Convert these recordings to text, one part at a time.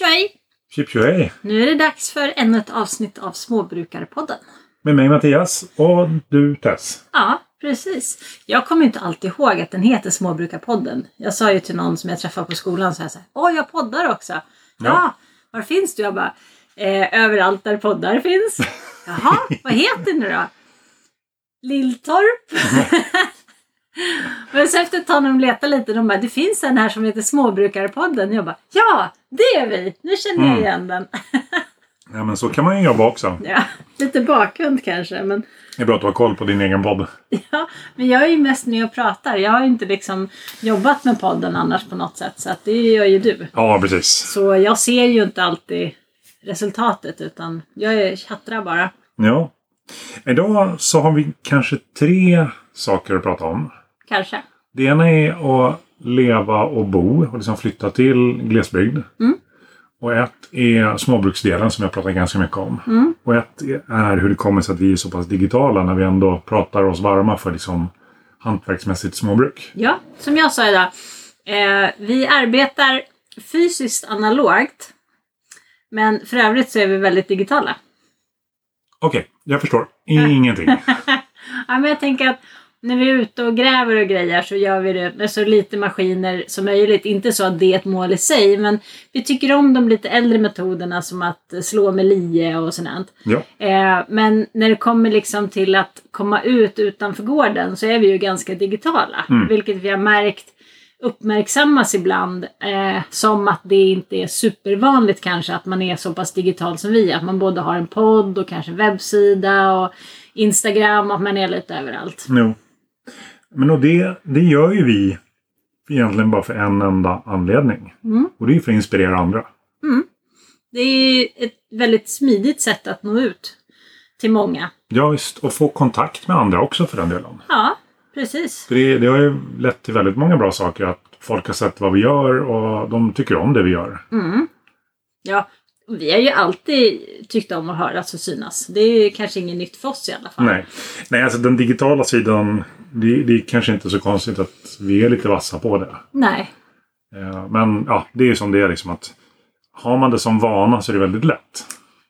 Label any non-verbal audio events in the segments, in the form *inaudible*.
tjoej! Chip tjohej! Nu är det dags för ännu ett avsnitt av Småbrukarpodden. Med mig Mattias och du Tess. Ja, precis. Jag kommer inte alltid ihåg att den heter Småbrukarpodden. Jag sa ju till någon som jag träffade på skolan så här, så här Åh, jag poddar också! Ja, Ja. var finns du? Jag bara, eh, överallt där poddar finns. *laughs* Jaha, vad heter ni då? Lilltorp? *laughs* Men så efter ett tag när de letade lite, de bara, det finns en här som heter Småbrukarpodden. Jag bara, ja, det är vi! Nu känner jag Mm. igen den. *laughs* Ja men så kan man ju jobba också. Ja, lite bakgrund kanske, men Det är bra att du har koll på din egen podd. Ja, men jag är ju mest med och pratar. Jag har ju inte liksom jobbat med podden annars på något sätt. Så att det gör ju du. Ja precis. Så jag ser ju inte alltid resultatet utan jag är tjattrar bara. Ja. Idag så har vi kanske tre saker att prata om. Kanske. Det ena är att leva och bo och liksom flytta till glesbygd. Mm. Och ett är småbruksdelen som jag pratar ganska mycket om. Mm. Och ett är hur det kommer sig att vi är så pass digitala när vi ändå pratar oss varma för liksom hantverksmässigt småbruk. Ja, som jag sa idag. Eh, vi arbetar fysiskt analogt. Men för övrigt så är vi väldigt digitala. Okej, jag förstår. *laughs* Ingenting. Ja, men jag tänker att när vi är ute och gräver och grejer så gör vi det med så lite maskiner som möjligt. Inte så att det är ett mål i sig, men vi tycker om de lite äldre metoderna som att slå med lie och sådant. ja. Eh, men när det kommer liksom till att komma ut utanför gården så är vi ju ganska digitala. Mm. Vilket vi har märkt uppmärksammas ibland eh, som att det inte är supervanligt kanske att man är så pass digital som vi. Att man både har en podd och kanske webbsida och Instagram och att man är lite överallt. Jo. Men och det, det gör ju vi egentligen bara för en enda anledning. Mm. Och det är för att inspirera andra. Det är ett väldigt smidigt sätt att nå ut till många. Ja, visst. Och få kontakt med andra också för den delen. Ja, precis. För det, det har ju lett till väldigt många bra saker. Att folk har sett vad vi gör och de tycker om det vi gör. Mm. Ja, vi har ju alltid tyckt om att höras och synas. Det är kanske inget nytt för oss i alla fall. Nej, Nej alltså den digitala sidan. Det, det är kanske inte så konstigt att vi är lite vassa på det. Nej. Eh, Men ja, det är ju som det är liksom att har man det som vana så är det väldigt lätt.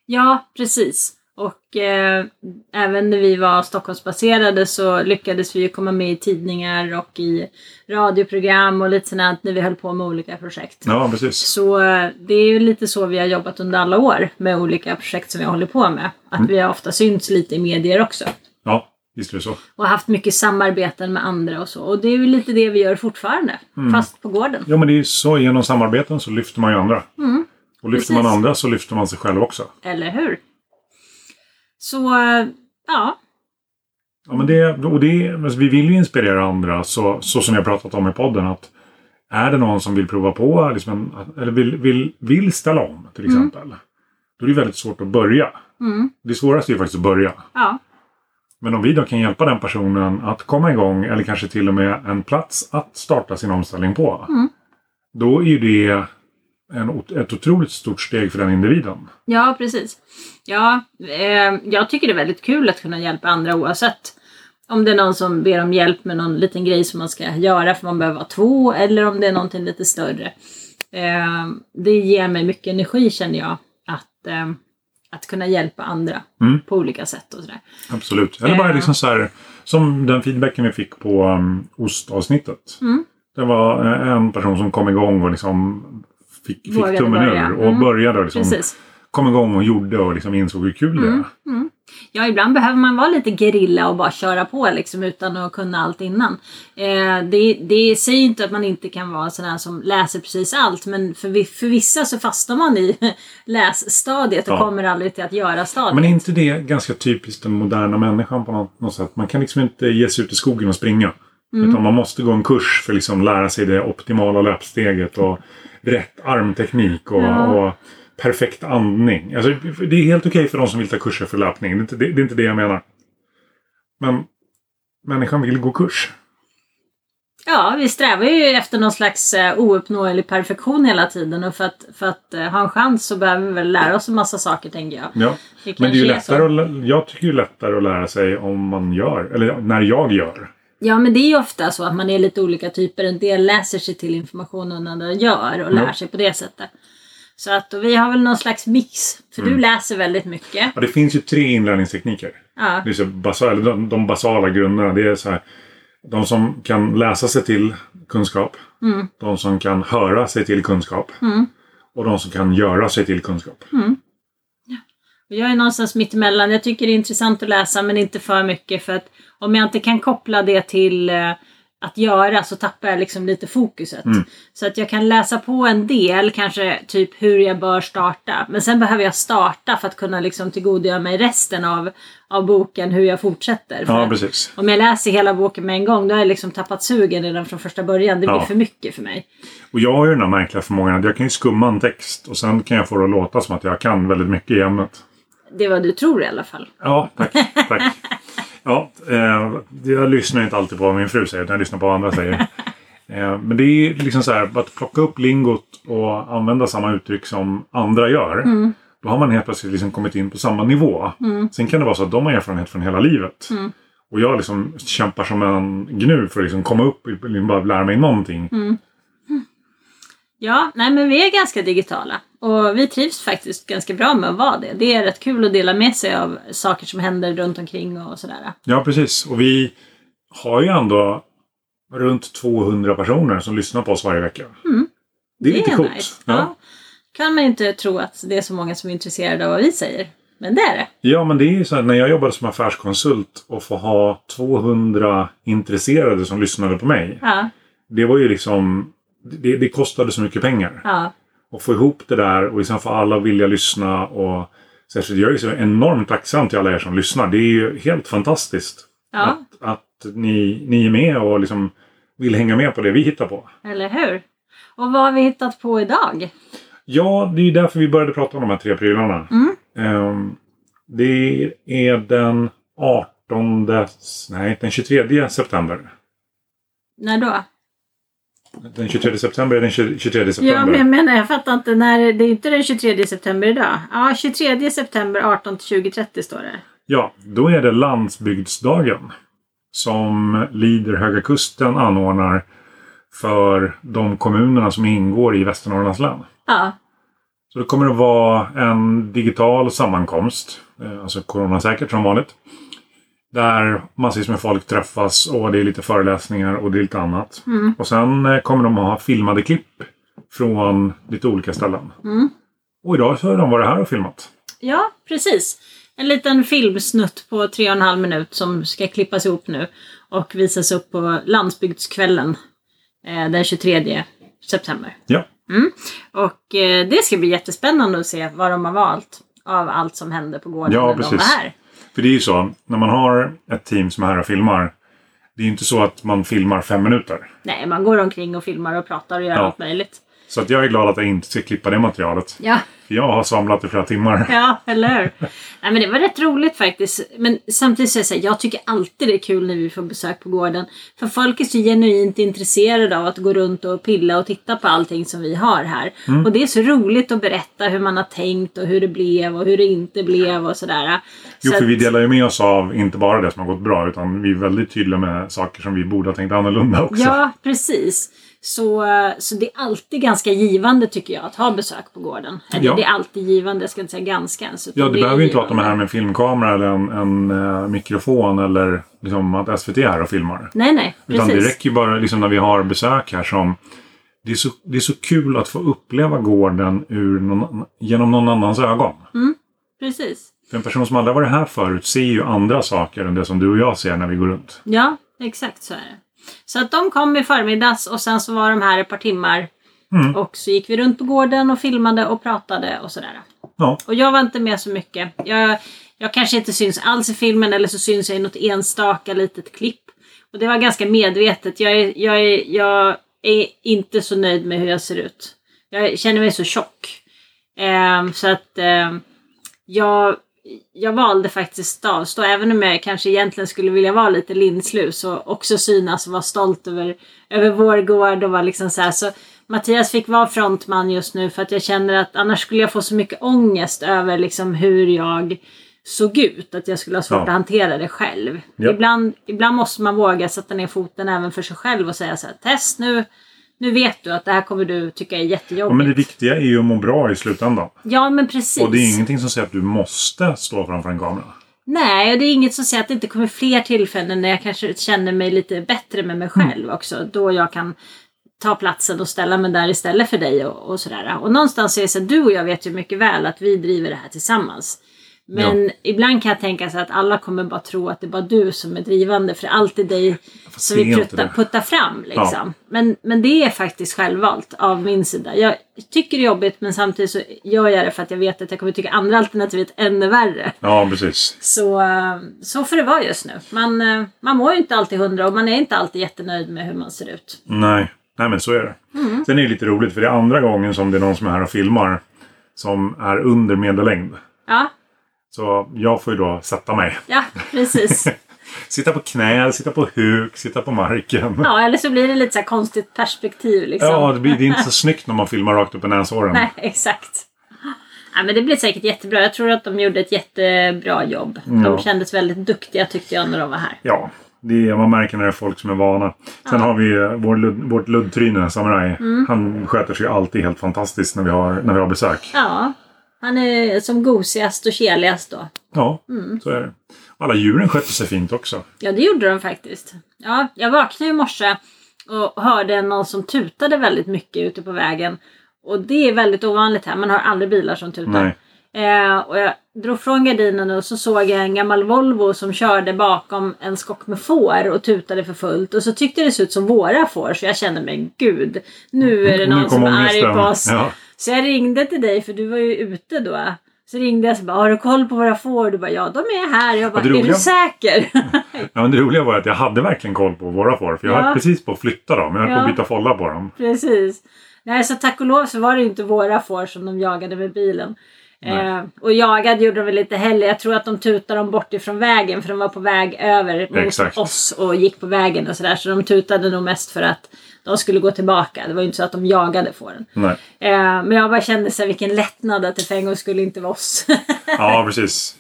Ja, precis. Och eh, även när vi var Stockholmsbaserade så lyckades vi ju komma med i tidningar och i radioprogram och lite sånt när vi höll på med olika projekt. Ja, precis. Så eh, det är ju lite så vi har jobbat under alla år med olika projekt som vi håller på med. Att vi har ofta synts lite i medier också. Ja, visst är det så. Och haft mycket samarbeten med andra och så. Och det är ju lite det vi gör fortfarande. Fast på gården. Ja, men det är ju så. Genom samarbeten så lyfter man ju andra. Mm, Och lyfter Precis. man andra så lyfter man sig själv också. eller hur? Så, ja. Ja, men det, och det, men vi vill ju inspirera andra så, så som jag pratat om i podden. att Är det någon som vill prova på liksom eller vill, vill, vill ställa om till exempel. Då är det väldigt svårt att börja. Mm, Det svåraste är ju faktiskt att börja. ja. Men om vi då kan hjälpa den personen att komma igång eller kanske till och med en plats att starta sin omställning på. Mm. Då är ju det en, ett otroligt stort steg för den individen. Ja, precis. Ja, eh, jag tycker det är väldigt kul att kunna hjälpa andra oavsett om det är någon som ber om hjälp med någon liten grej som man ska göra för man behöver vara två eller om det är någonting lite större. Eh, det ger mig mycket energi känner jag att, eh, att kunna hjälpa andra Mm. på olika sätt och sådär. Absolut. Eller bara Ja. liksom så här, som den feedbacken vi fick på um, ostavsnittet. Mm. Det var eh, en person som kom igång och liksom fick, fick tummen börja. ur och Mm. började liksom Precis. Kom igång och gjorde och liksom insåg hur kul det Mm. är. Mm. Ja, ibland behöver man vara lite gerilla och bara köra på liksom utan att kunna allt innan. Eh, det, det säger inte att man inte kan vara sån här som läser precis allt men för, vi- för vissa så fastnar man i *laughs* lässtadiet och Ja. kommer aldrig till att göra stadiet. Men är inte det ganska typiskt den moderna människan på något, något sätt? Man kan liksom inte ge sig ut i skogen och springa. Mm. Utan man måste gå en kurs för att liksom lära sig det optimala löpsteget och rätt armteknik och, Ja. och perfekt andning. Alltså, det är helt okej för de som vill ta kurser för löpning. Det är, inte, det, det är inte det jag menar. Men människan vill gå kurs. Ja, vi strävar ju efter någon slags eh, ouppnåelig perfektion hela tiden och för att, för att eh, ha en chans så behöver vi väl lära oss en massa saker tänker jag. Ja. Det Men det är ju lättare så. att, jag tycker det är lättare att lära sig om man gör. Eller när jag gör. Ja, men det är ju ofta så att man är lite olika typer. En del läser sig till information och en annan gör och lär Ja. sig på det sättet. Så att vi har väl någon slags mix. För Mm. du läser väldigt mycket. Ja, det finns ju tre inlärningstekniker. Ja. Det är så basala, de, de basala grunderna. Det är så här, de som kan läsa sig till kunskap. Mm. De som kan höra sig till kunskap. Mm. Och de som kan göra sig till kunskap. Och Jag är någonstans mitt emellan. Jag tycker det är intressant att läsa men inte för mycket. För att om jag inte kan koppla det till eh, att göra så tappar jag liksom lite fokuset. Mm. Så att jag kan läsa på en del, kanske typ hur jag bör starta. Men sen behöver jag starta för att kunna liksom tillgodogöra mig resten av, av boken, hur jag fortsätter. Ja, precis. om jag läser hela boken med en gång då har jag liksom tappat sugen redan från första början. Det blir Ja. för mycket för mig. Och jag har ju den här märkliga förmågan att jag kan ju skumma en text och sen kan jag få det att låta som att jag kan väldigt mycket i ämnet. Det är vad du tror i alla fall. Ja, tack. tack. *laughs* Ja, eh, jag lyssnar inte alltid på vad min fru säger, utan jag lyssnar på vad andra säger. *laughs* Eh, men det är liksom så här, att plocka upp lingot och använda samma uttryck som andra gör. Då har man helt plötsligt liksom kommit in på samma nivå. Sen kan det vara så att de har erfarenhet från hela livet. Och jag liksom kämpar som en gnu för att liksom komma upp och bara lära mig någonting. Ja, nej men vi är ganska digitala. Och vi trivs faktiskt ganska bra med att vara det. Det är rätt kul att dela med sig av saker som händer runt omkring och sådär. Ja, precis. Och vi har ju ändå runt 200 personer som lyssnar på oss varje vecka. Det är lite coolt. nice. Ja. Ja. Kan man inte tro att det är så många som är intresserade av vad vi säger. Men det är det. ja, men det är ju så här, när jag jobbade som affärskonsult och få ha 200 intresserade som lyssnade på mig. Ja, Det var ju liksom, det, det kostade så mycket pengar. ja, Och få ihop det där och liksom få alla att vilja lyssna. Och, så jag är så enormt tacksam till alla er som lyssnar. Det är ju helt fantastiskt ja. att, att ni, ni är med och liksom vill hänga med på det vi hittar på. Eller hur? Och vad har vi hittat på idag? Ja, det är ju därför vi började prata om de här tre prylarna. Mm. Ehm, det är den 18... Nej, den 23 september. När då? Den 23 september är den 20 23 september. Ja, men menar, jag fattar inte. När, det är inte den 23 september idag. Ja, 23 september 18 till 2030 står det. Ja, då är det landsbygdsdagen. Som Lider Höga Kusten anordnar för de kommunerna som ingår i Västernorrlands län. Ja, Så det kommer att vara en digital sammankomst. eh, Alltså coronasäkert som vanligt. Där massvis med folk träffas och det är lite föreläsningar och det är lite annat. Mm. Och sen eh, kommer de att ha filmade klipp från lite olika ställen. Mm. Och idag så har de varit här och filmat. ja precis. En liten filmsnutt på tre och en halv minut som ska klippas ihop nu och visas upp på Landsbygdskvällen eh, den 23 september. Ja, Och eh, det ska bli jättespännande att se vad de har valt av allt som hände på gården Ja, när de precis. var här. För det är ju så. När man har ett team som är här och filmar. Det är ju inte så att man filmar fem minuter. Nej, man går omkring och filmar och pratar och gör Ja. allt möjligt. Så att jag är glad att jag inte ska klippa det materialet. Ja, För jag har samlat i flera timmar. *laughs* ja eller hur? Nej, men det var rätt roligt faktiskt. Men samtidigt så är det så här, jag tycker alltid det är kul när vi får besök på gården. För folk är så genuint intresserade av att gå runt och pilla och titta på allting som vi har här. Mm. Och det är så roligt att berätta hur man har tänkt och hur det blev och hur det inte blev och sådär. Jo, Så för vi att- delar ju med oss av inte bara det som har gått bra utan vi är väldigt tydliga med saker som vi borde ha tänkt annorlunda också. Ja, precis. Så, så det är alltid ganska givande tycker jag att ha besök på gården. Eller Ja. det är alltid givande, jag ska inte säga ganska ens. Ja, det, är behöver ju inte vara att de är här med en filmkamera eller en, en eh, mikrofon eller liksom att SVT är här och filmar. Nej, nej, Utan precis. det räcker ju bara liksom när vi har besök här som... Det är, så, det är så kul att få uppleva gården ur någon, genom någon annans ögon. Precis. För en person som aldrig varit här förut ser ju andra saker än det som du och jag ser när vi går runt. Ja, exakt så är det. Så att de kom i förmiddags och sen så var de här ett par timmar. Mm. Och så gick vi runt på gården och filmade och pratade och sådär. Ja, Och jag var inte med så mycket. Jag, jag kanske inte syns alls i filmen eller så syns jag i något enstaka litet klipp. Och det var ganska medvetet. Jag är, jag är, jag är inte så nöjd med hur jag ser ut. Jag känner mig så tjock. Ehm, så att ehm, jag, jag valde faktiskt att avstå. Även om jag kanske egentligen skulle vilja vara lite linslus och också synas och vara stolt över, över vår gård och vara liksom så här. Så Mattias fick vara frontman just nu för att jag känner att annars skulle jag få så mycket ångest över liksom hur jag såg ut. Att jag skulle ha svårt Ja. att hantera det själv. Ja. Ibland, ibland måste man våga sätta ner foten även för sig själv och säga så här, test nu. Nu vet du att det här kommer du tycka är Ja, jättejobbigt. men det viktiga är ju att må bra i slutändan. Ja, men precis. Och det är ingenting som säger att du måste stå framför en kamera. Nej, och det är inget som säger att det inte kommer fler tillfällen när jag kanske känner mig lite bättre med mig själv Mm. också. Då jag kan ta platsen och ställa mig där istället för dig och, och sådär. Och någonstans är det så att du och jag vet ju mycket väl att vi driver det här tillsammans. Men ibland kan jag tänka så att alla kommer bara tro att det är bara du som är drivande för det är alltid dig som vi puttar, puttar fram. Liksom. Men, men det är faktiskt självvalt av min sida. Jag tycker det är jobbigt men samtidigt så gör jag det för att jag vet att jag kommer tycka andra alternativet ännu värre. Ja, precis. Så, så får det vara just nu. Man, man mår ju inte alltid hundra och man är inte alltid jättenöjd med hur man ser ut. Nej, nej men så är det. Mm. Sen är det lite roligt för det är andra gången som det är någon som är här och filmar som är under medellängd. Ja, Så jag får ju då sätta mig. ja precis. *laughs* Sitta på knä, sitta på huk, sitta på marken. Ja, eller så blir det lite så här konstigt perspektiv liksom. Ja, det, blir, det är inte så *laughs* snyggt när man filmar rakt upp i näshåren. Nej, exakt. Ja, men det blir säkert jättebra. Jag tror att de gjorde ett jättebra jobb. De Ja. kändes väldigt duktiga tyckte jag när de var här. Ja, det är, man märker när det är folk som är vana. Sen har vi eh, vår, vårt luddtryne, Samurai. Mm. Han sköter sig alltid helt fantastiskt när vi har, när vi har besök. Ja, han är som gosigast och keligast då. Ja, Mm. så är det. Alla djuren sköter sig fint också. Ja, det gjorde de faktiskt. Ja, jag vaknade i morse och hörde någon som tutade väldigt mycket ute på vägen. Och det är väldigt ovanligt här. Man har aldrig bilar som tutar. Eh, och jag drog från gardinen och så såg jag en gammal Volvo som körde bakom en skock med får och tutade för fullt. Och så tyckte det såg ut som våra får så jag kände mig gud, nu är det någon som är arg på oss. Ja. Så jag ringde till dig för du var ju ute då. Så ringde jag och bara, har du koll på våra får? Du bara, ja de är här. Jag bara, det är du roliga- säker? *laughs* *laughs* Ja, men det roliga var att jag hade verkligen koll på våra får. För jag Ja. höll precis på att flytta dem. Jag höll på Ja. att byta follar på dem. Precis. Nej, så tack och lov så var det inte våra får som de jagade med bilen. Eh, och jagade gjorde de väl lite heller. Jag tror att de tutade dem bort ifrån vägen för de var på väg över mot Exakt. oss och gick på vägen och sådär. Så de tutade nog mest för att de skulle gå tillbaka. Det var ju inte så att de jagade fåren. Eh, men jag bara kände så här, vilken lättnad att det för en gång skulle inte vara oss. *laughs* Ja, precis.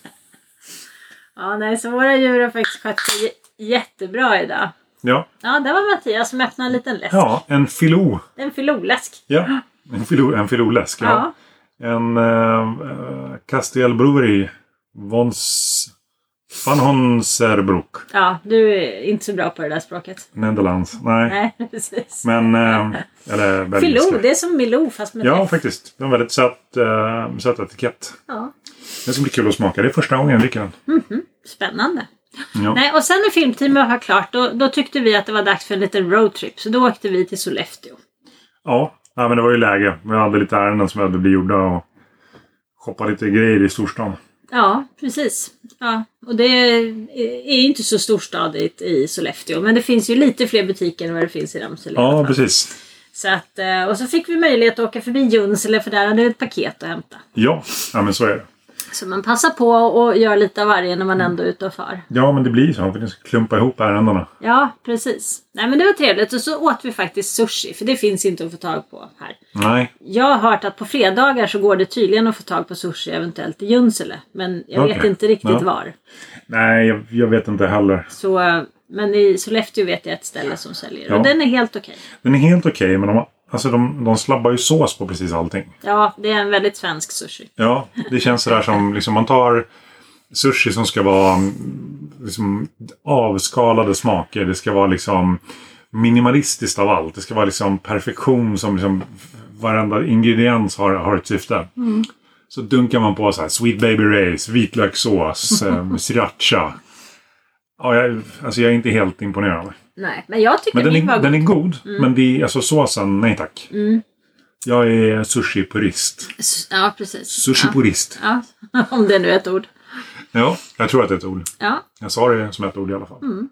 ja, nej, så våra djur har faktiskt skött sig jättebra idag. Ja, Ja, det var Mattias som öppnade en liten läsk. ja en filou. En filoläsk. Ja, en, filo, en filouläsk. Ja. Ja. En uh, Castiel Brewery. Vons... Van Honserbroek. Ja, du är inte så bra på det där språket. Nederlands. Nej. Nej, *laughs* precis. Men... eh, eller belgiska. Filou, det är som Milou fast med Ja, F. faktiskt. Det är en väldigt söt, uh, söt etikett. Ja. Det ska bli kul att smaka. Det är första gången jag dricker den. Spännande. Ja. Nej, och sen när filmteamet var klart, då, då tyckte vi att det var dags för en liten roadtrip. Så då åkte vi till Sollefteå. Ja, ja, men det var ju läge. Vi hade lite ärenden som behövde bli gjorda och shoppa lite grejer i storstan. Ja, precis. Ja, och det är inte så storstadigt i Sollefteå. Men det finns ju lite fler butiker än vad det finns i Ramsele. Ja, precis. Så att, eh, och så fick vi möjlighet att åka förbi Junsele för där hade vi ett paket att hämta. Ja, ja men så är det. Så man passar på och gör lite av varje när man ändå är ute och far. Ja, men det blir så. Det ska klumpa ihop ärendena. Ja, precis. Nej men det var trevligt och så åt vi faktiskt sushi för det finns inte att få tag på här. Nej, Jag har hört att på fredagar så går det tydligen att få tag på sushi eventuellt i Junsele. Men jag vet Okej. inte riktigt Ja. var. nej jag, jag vet inte heller. Så, eh, men i Sollefteå vet jag ett ställe som säljer Ja. och den är helt okej. Den är helt okej, men de, har- alltså, de, de slabbar ju sås på precis allting. Ja, det är en väldigt svensk sushi. Ja, det känns sådär som liksom, man tar sushi som ska vara mm, liksom, avskalade smaker. Det ska vara liksom minimalistiskt av allt. Det ska vara liksom perfektion som liksom, varenda ingrediens har, har ett syfte. Så dunkar man på så här Sweet Baby Race, vitlökssås, eh, sriracha. Ja, jag, alltså jag är inte helt imponerad. Nej, men jag tycker Men den min var är, den god. är god. Men det är, alltså såsen, nej tack. Jag är sushi-purist. S- Ja, precis. Sushi-purist. Ja. ja, *laughs* om det nu är ett ord. Ja, jag tror att det är ett ord. Ja, Jag sa det som ett ord i alla fall. Mm.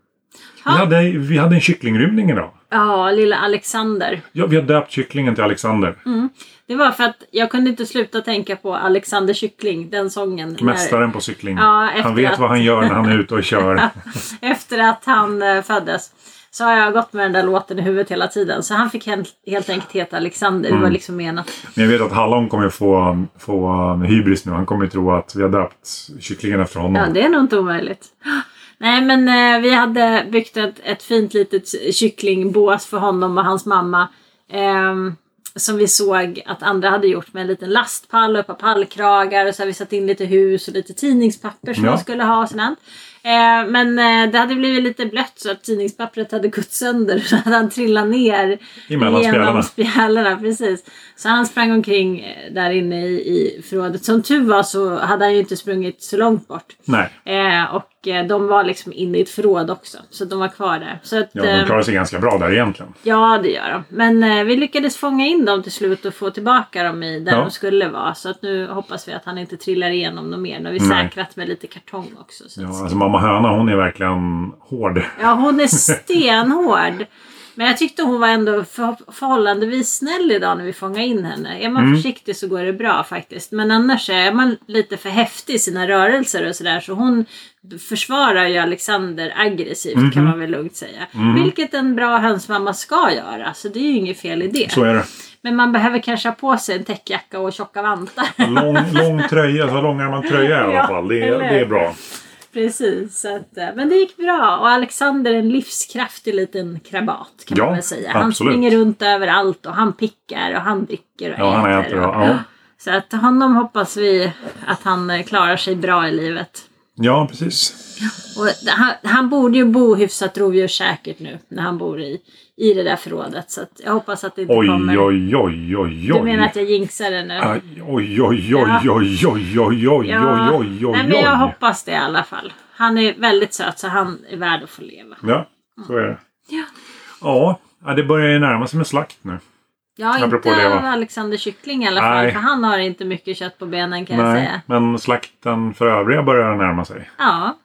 Vi, hade, vi hade en kycklingrymning idag. ja lilla Alexander. Ja, vi har döpt kycklingen till Alexander. Mm. Det var för att jag kunde inte sluta tänka på Alexander Kyckling, den sången. när- Mästaren på cykling. Ja, efter han vet att- vad han gör när han är *laughs* ute och kör. Efter att han eh, föddes. Så har jag gått med den där låten i huvudet hela tiden. Så han fick helt, helt enkelt heta Alexander. Mm. Det var liksom menat. Men jag vet att Hallon kommer få, få hybris nu. Han kommer ju tro att vi har döpt kycklingen efter honom. Ja, det är nog inte omöjligt. Nej, men eh, vi hade byggt ett, ett fint litet kycklingbås för honom och hans mamma Ehm, som vi såg att andra hade gjort med en liten lastpall och ett par pallkragar och så vi satt in lite hus och lite tidningspapper som Ja. man skulle ha och sådant. Eh, men eh, det hade blivit lite blött så att tidningspappret hade gått sönder *laughs* så hade han trillat ner Emellan genom spjällarna. Precis. Så han sprang omkring eh, där inne i, i förrådet. Som tur var så hade han ju inte sprungit så långt bort. Nej. Eh, och de var liksom inne i ett förråd också. Så de var kvar där. Så att, Ja, de eh, klarar sig ganska bra där egentligen. Ja, det gör de. Men eh, vi lyckades fånga in dem till slut och få tillbaka dem i där Ja. de skulle vara. Så att nu hoppas vi att han inte trillar igenom något mer. Nu har vi Nej. säkrat med lite kartong också. Så Ja, alltså mamma höna hon är verkligen hård. ja, hon är *laughs* stenhård. Men jag tyckte hon var ändå för, förhållandevis snäll idag när vi fångade in henne. Är man Mm. försiktig så går det bra faktiskt. Men annars är man lite för häftig i sina rörelser och sådär. Så hon försvarar ju Alexander aggressivt Mhm. kan man väl lugnt säga. Vilket en bra hönsmamma ska göra. Så det är ju inget fel i det. Så är det. Men man behöver kanske ha på sig en täckjacka och tjocka vantar. Lång, lång tröja, så långärmad tröja i *laughs* alla fall. Det är, det är bra. Precis, så att, eh, men det gick bra. Och Alexander är en livskraftig liten krabat kan Ja, man väl säga. Han absolut. springer runt överallt och han pickar och han dricker och Ja, han äter. äter. och, Ja, ja. Så att honom hoppas vi att han eh, klarar sig bra i livet. Ja precis. Och han, han borde ju bo hyfsat rovdjurssäkert nu när han bor i, i det där förrådet. Så jag hoppas att det inte Oj, kommer... oj, oj, oj, Du menar oj. att jag jinxar det nu? Aj, Oj, oj, oj, Ja. oj, oj, oj, oj, Ja. oj, oj, oj, Nej, men jag oj. hoppas det i alla fall. Han är väldigt söt så han är värd att få leva. Ja, så är det. Ja, ja, det börjar ju närma sig med slakt nu. Ja, inte av Alexander Kyckling i alla fall. Nej. För han har inte mycket kött på benen kan jag Nej, säga. men slakten för övriga börjar närma sig. Ja,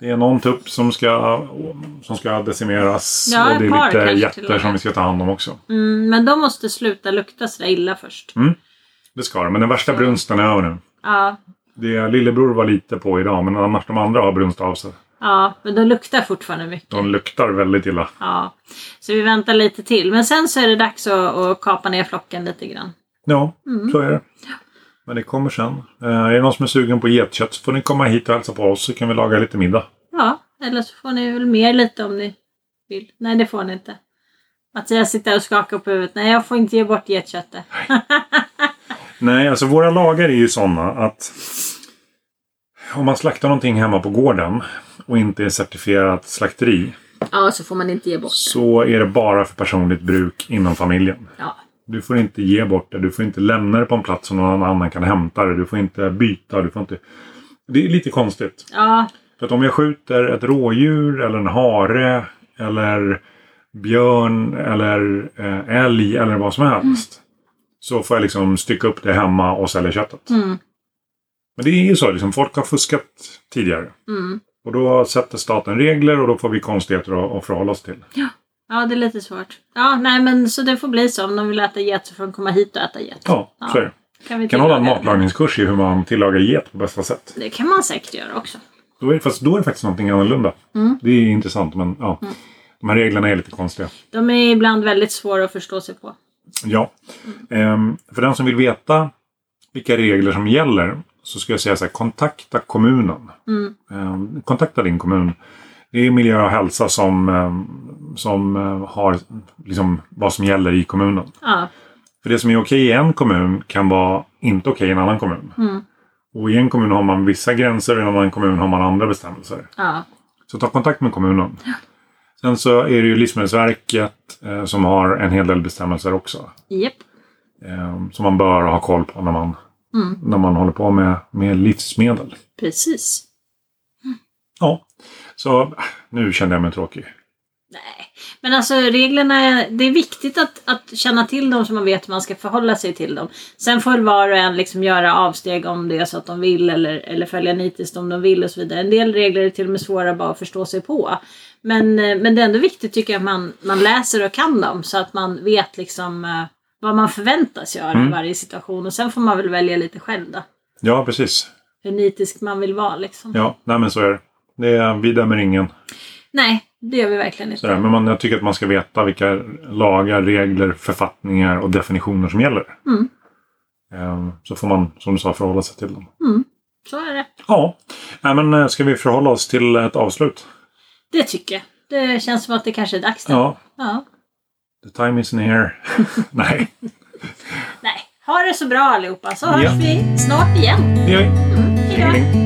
Det är någon tupp som ska, som ska decimeras. Ja, och det är lite jätter som vi ska ta hand om också. mm, men de måste sluta lukta sådär illa först. Det ska det. Men den värsta brunsten är över nu. Ja, Det lillebror var lite på idag, men annars de andra har brunst av sig. Ja, men de luktar fortfarande mycket. De luktar väldigt illa. Ja, så vi väntar lite till. Men sen så är det dags att, att kapa ner flocken lite grann. Ja, Mm. så är det. Men det kommer sen. Eh, är det någon som är sugen på getkött så får ni komma hit och hälsa på oss så kan vi laga lite middag. Ja, eller så får ni väl mer lite om ni vill. Nej, det får ni inte. Mattias sitter och skakar på huvudet. Nej, jag får inte ge bort getköttet. *laughs* Nej, alltså våra lagar är ju sådana att om man slaktar någonting hemma på gården och inte är certifierat slakteri Ja, så får man inte ge bort det. så är det bara för personligt bruk inom familjen. Ja, Du får inte ge bort det. Du får inte lämna det på en plats som någon annan kan hämta det. Du får inte byta. Du får inte... Det är lite konstigt. ja, För att om jag skjuter ett rådjur eller en hare eller björn eller eh, älg eller vad som helst. Så får jag liksom stycka upp det hemma och sälja köttet. Mm. Men det är ju så. Liksom, folk har fuskat tidigare. Mm. Och då sätter staten regler och då får vi konstigheter att, förhålla oss till. Ja, det är lite svårt. Ja, nej men så det får bli så. Om de vill äta get så får de komma hit och äta get. Ja, så är det. Kan vi kan hålla en matlagningskurs i hur man tillagar get på bästa sätt. Det kan man säkert göra också. Då är, det- fast då är det faktiskt någonting annorlunda. Mm. Det är intressant men ja. De här reglerna är lite konstiga. De är ibland väldigt svåra att förstå sig på. Ja. Ehm, för den som vill veta vilka regler som gäller så ska jag säga så här, kontakta kommunen. Mm. Ehm, kontakta din kommun. Det är miljö och hälsa som, ehm, som eh, har liksom, vad som gäller i kommunen. Ja, För det som är okej i en kommun kan vara inte okej i en annan kommun. Mm. Och i en kommun har man vissa gränser och i en annan kommun har man andra bestämmelser. ja, Så ta kontakt med kommunen. Sen så är det ju Livsmedelsverket eh, som har en hel del bestämmelser också. japp. Eh, som man bör ha koll på när man, Mm. när man håller på med, med livsmedel. Precis. Ja, så nu kände jag mig tråkig. Nej, men alltså reglerna, är- det är viktigt att, att känna till dem så man vet hur man ska förhålla sig till dem. Sen får var och en liksom göra avsteg om det är så att de vill eller, eller följa nitiskt om de vill och så vidare. En del regler är till och med svåra bara att förstå sig på. Men, eh, men det är ändå viktigt tycker jag att man, man läser och kan dem så att man vet liksom eh, vad man förväntas göra i varje situation. Och sen får man väl välja lite själv då. Ja, precis. Hur nitisk man vill vara liksom. Ja, nej men så är det. det är, vi dömer ingen. Nej, det gör vi verkligen inte. Sådär. Men man, jag tycker att man ska veta vilka lagar, regler, författningar och definitioner som gäller. Mm. Eh, Så får man, som du sa, förhålla sig till dem. Så är det. Ja, nej, men eh, ska vi förhålla oss till ett avslut? Det tycker jag. Det känns som att det kanske är dags nu. Ja, ja. The time is near. *laughs* Nej, Nej, ha det så bra allihopa så hörs Ja. vi snart igen. Mm, hej då. Hej.